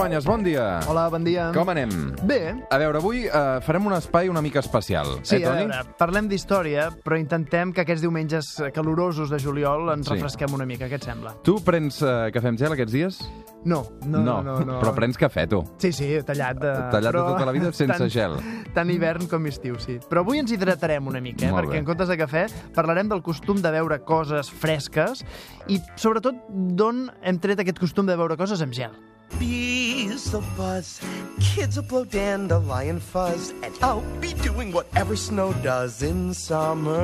Cruanyes, bon dia. Hola, bon dia. Com anem? Bé. A veure, avui eh, farem un espai una mica especial. Sí, eh, a Toni? veure, parlem d'història, però intentem que aquests diumenges calorosos de juliol ens Sí. refresquem una mica, què et sembla? Tu prens eh, cafè amb gel aquests dies? No, no, no. no, no. Però prens cafè, tu. Sí, sí, tallat de... Tallat de tota la vida sense tant, gel. Tant hivern com estiu, sí. Però avui ens hidratarem una mica, eh? Molt perquè bé. en comptes de cafè parlarem del costum de beure coses fresques i, sobretot, d'on hem tret aquest costum de beure coses amb gel. Bees will buzz, kids will blow dandelion fuzz, and I'll be doing whatever snow does in summer.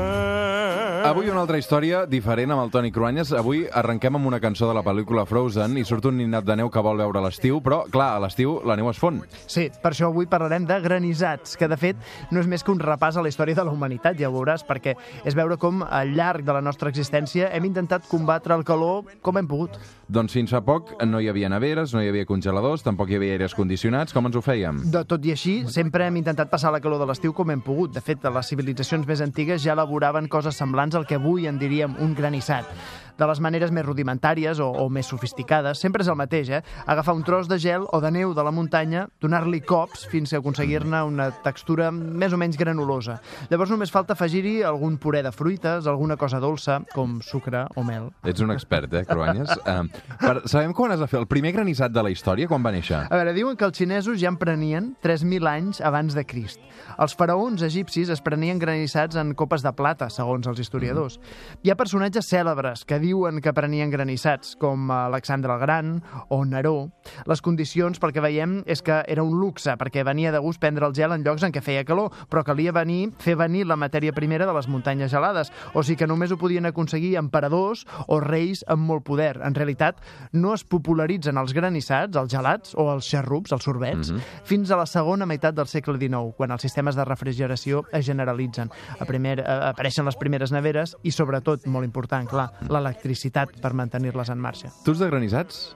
Avui una altra història diferent amb el Toni Cruanyes. Avui arrenquem amb una cançó de la pel·lícula Frozen i surt un ninat de neu que vol veure l'estiu, però, clar, a l'estiu la neu es fon. Sí, per això avui parlarem de granissats, que de fet no és més que un repàs a la història de la humanitat, ja ho veuràs, perquè és veure com al llarg de la nostra existència hem intentat combatre el calor com hem pogut. Doncs fins fa poc no hi havia neveres, no hi havia congeladors, tampoc hi havia aires condicionats. Com ens ho fèiem? De tot i així, sempre hem intentat passar la calor de l'estiu com hem pogut. De fet, les civilitzacions més antigues ja elaboraven coses semblants al que avui en diríem un granissat. De les maneres més rudimentàries o, o més sofisticades, sempre és el mateix, eh? Agafar un tros de gel o de neu de la muntanya, donar-li cops fins a aconseguir-ne una textura més o menys granulosa. Llavors només falta afegir-hi algun puré de fruites, alguna cosa dolça, com sucre o mel. Ets un expert, eh, Cruanyes? Uh, per, sabem quan es va fer el primer granissat de la història? Quan va néixer? A veure, diuen que els xinesos ja en prenien 3.000 anys abans de Crist. Els faraons egipcis es prenien granissats en copes de plata, segons els historiadors. Hi ha personatges cèlebres que diuen que prenien granissats, com Alexandre el Gran o Neró. Les condicions, pel que veiem, és que era un luxe, perquè venia de gust prendre el gel en llocs en què feia calor, però calia venir, fer venir la matèria primera de les muntanyes gelades, o sigui que només ho podien aconseguir emperadors o reis amb molt poder. En realitat, no es popularitzen els granissats, els gelats o els xarrups, els sorbets, fins a la segona meitat del segle XIX, quan els sistemes de refrigeració es generalitzen. A primer, eh, apareixen les primeres neveres i, sobretot, molt important, clar, l'electricitat per mantenir-les en marxa. Tu ets de granissats?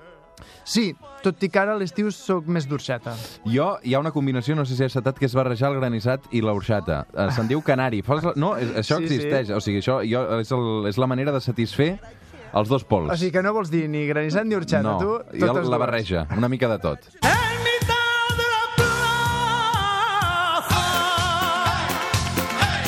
Sí, tot i que ara a l'estiu sóc més d'orxata. Jo, hi ha una combinació, no sé si has satat, que és barrejar el granissat i l'orxata. Eh, Se'n diu canari. Fas la... No, és- això Sí, sí. existeix. O sigui, això jo, és, el, és la manera de satisfer els dos pols. O sigui que no vols dir ni granissat ni orxata, no, tu? jo totes la barreja, una mica de tot.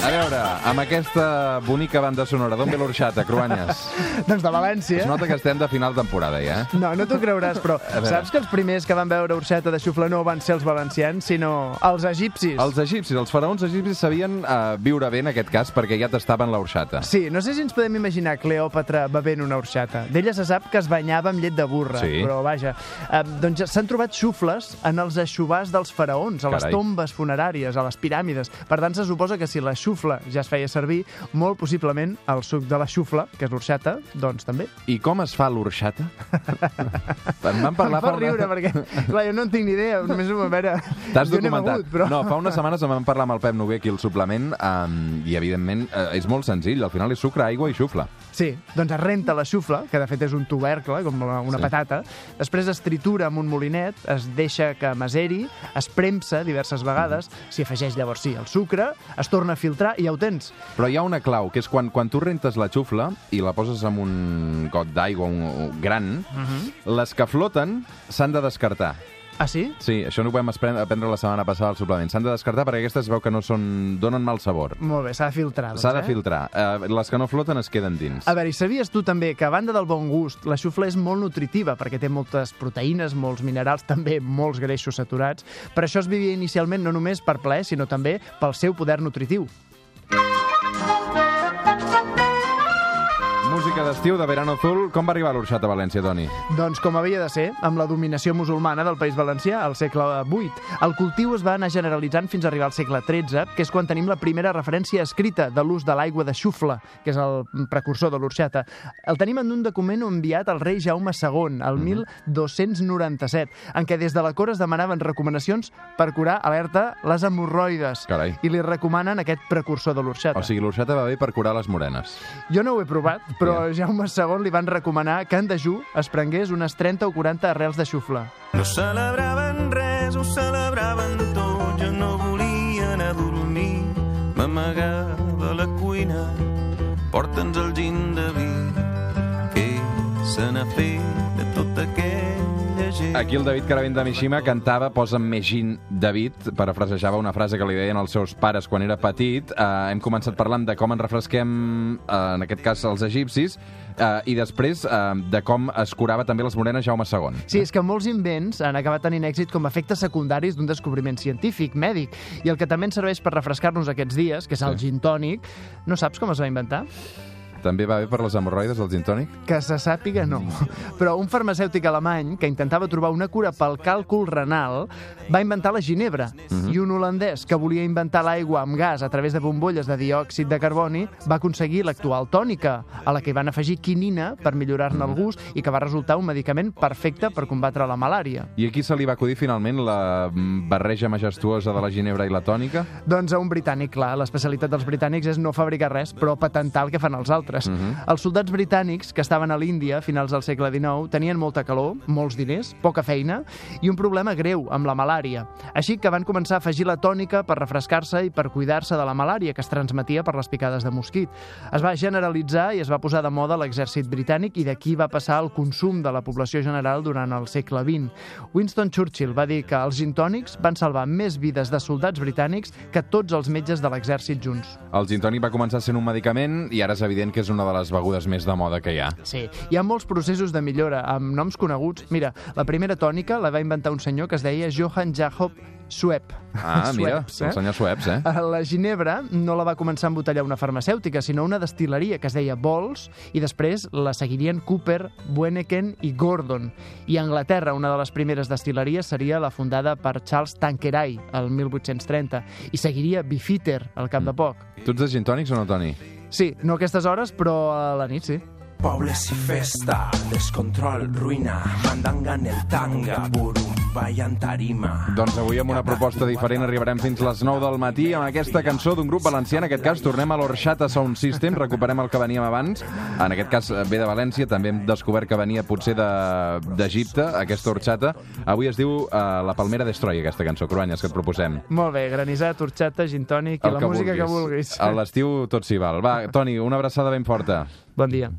A veure, amb aquesta bonica banda sonora, d'on ve l'orxata, Cruanyes? Doncs de València. Es nota que estem de final temporada, ja. No, no t'ho creuràs, però saps que els primers que van veure orxata de xufla no van ser els valencians, sinó els egipcis? Els egipcis, els faraons egipcis sabien uh, viure bé en aquest cas perquè ja tastaven l'orxata. Sí, no sé si ens podem imaginar Cleòpatra bevent una orxata. D'ella se sap que es banyava amb llet de burra, Sí. però vaja. Eh, doncs s'han trobat xufles en els aixovars dels faraons, a les Carai. tombes funeràries, a les piràmides. Per tant, se suposa que si la xufla ja es feia servir, molt possiblement el suc de la xufla, que és l'orxata, doncs també. I com es fa l'orxata? en van parlar em fa fa riure, perquè, clar, jo no en tinc ni idea, només ho vam veure... T'has documentat. begut, però... No, fa unes setmanes em van parlar amb el Pep Noguer aquí al suplement um, i, evidentment, uh, és molt senzill. Al final és sucre, aigua i xufla. Sí, doncs es renta la xufla, que de fet és un tubercle, com una, una Sí. patata, després es tritura amb un molinet, es deixa que maseri, es premsa diverses vegades, s'hi afegeix llavors sí el sucre, es torna a filtrar i ja ho tens. Però hi ha una clau, que és quan, quan tu rentes la xufla i la poses en un got d'aigua un, un gran, les que floten s'han de descartar. Ah, sí? Sí, això no ho vam aprendre la setmana passada al suplement. S'han de descartar perquè aquestes es veu que no són... donen mal sabor. Molt bé, s'ha de filtrar. Doncs, S'ha de eh? filtrar. Uh, les que no floten es queden dins. A veure, i sabies tu també que a banda del bon gust, la xufla és molt nutritiva perquè té moltes proteïnes, molts minerals, també molts greixos saturats. Per això es vivia inicialment no només per plaer, sinó també pel seu poder nutritiu. Bye. Música d'estiu de Verano Azul. Com va arribar l'orxata a València, Toni? Doncs com havia de ser, amb la dominació musulmana del País Valencià al segle VIII. El cultiu es va anar generalitzant fins a arribar al segle XIII, que és quan tenim la primera referència escrita de l'ús de l'aigua de xufla, que és el precursor de l'orxata. El tenim en un document enviat al rei Jaume II, el 1297, en què des de la cort es demanaven recomanacions per curar, alerta, les hemorroides. Carai. I li recomanen aquest precursor de l'orxata. O sigui, l'orxata va bé per curar les morenes. Jo no ho he provat, però Jaume II li van recomanar que en dejú es prengués unes 30 o 40 arrels de xufla. No celebraven res, ho celebraven tot. Jo no volia anar a dormir. M'amagava a la cuina. Porta'ns el gin de vi. Què se n'ha fet de aquella gent. Aquí el David Caravent de Mishima cantava Posa'm més gin, David, parafrasejava una frase que li deien els seus pares quan era petit. Uh, hem començat parlant de com ens refresquem, uh, en aquest cas, els egipcis, uh, i després uh, de com es curava també les morenes Jaume II. Sí, és que molts invents han acabat tenint èxit com a efectes secundaris d'un descobriment científic, mèdic, i el que també ens serveix per refrescar-nos aquests dies, que és el Sí. gin tònic, no saps com es va inventar? També va bé per les hemorroides, el gin tònic? Que se sàpiga, no. Però un farmacèutic alemany que intentava trobar una cura pel càlcul renal va inventar la ginebra. I un holandès que volia inventar l'aigua amb gas a través de bombolles de diòxid de carboni va aconseguir l'actual tònica, a la que hi van afegir quinina per millorar-ne el gust i que va resultar un medicament perfecte per combatre la malària. I aquí se li va acudir finalment la mm, barreja majestuosa de la ginebra i la tònica? Doncs a un britànic, clar, l'especialitat dels britànics és no fabricar res, però patentar el que fan els altres. Els soldats britànics que estaven a l'Índia a finals del segle XIX tenien molta calor, molts diners, poca feina i un problema greu amb la malària. Així que van començar a afegir la tònica per refrescar-se i per cuidar-se de la malària que es transmetia per les picades de mosquit. Es va generalitzar i es va posar de moda l'exèrcit britànic i d'aquí va passar al consum de la població general durant el segle XX. Winston Churchill va dir que els gintònics van salvar més vides de soldats britànics que tots els metges de l'exèrcit junts. El gin tònic va començar sent un medicament i ara és evident que és una de les begudes més de moda que hi ha. Sí, hi ha molts processos de millora amb noms coneguts. Mira, la primera tònica la va inventar un senyor que es deia Johann Jacob Schwepp. Ah, mira, Schweppes, el senyor Sueps, eh? Eh, La ginebra no la va començar a embotellar una farmacèutica, sinó una destil·leria que es deia Bols, i després la seguirien Cooper, Bueneken i Gordon. I a Anglaterra, una de les primeres destil·leries seria la fundada per Charles Tanqueray, el 1830, i seguiria Beefeater, al cap de poc. Tu ets de gin tònics o no, Toni? Sí, no a aquestes hores, però a la nit, sí. Pobles i festa, descontrol, ruïna, mandanga en el tanga, burumba i en tarima. Doncs avui amb una proposta diferent arribarem fins les 9 del matí amb aquesta cançó d'un grup valencià. En aquest cas tornem a l'Orxata Sound System, recuperem el que veníem abans. En aquest cas ve de València, també hem descobert que venia potser de- d'Egipte, aquesta Orxata. Avui es diu uh, La Palmera Destroy, aquesta cançó, Cruanyes, que et proposem. Molt bé, granissat, orxata, gin tònic i la música que vulguis. A l'estiu tot s'hi val. Va, Toni, una abraçada ben forta. Bon dia.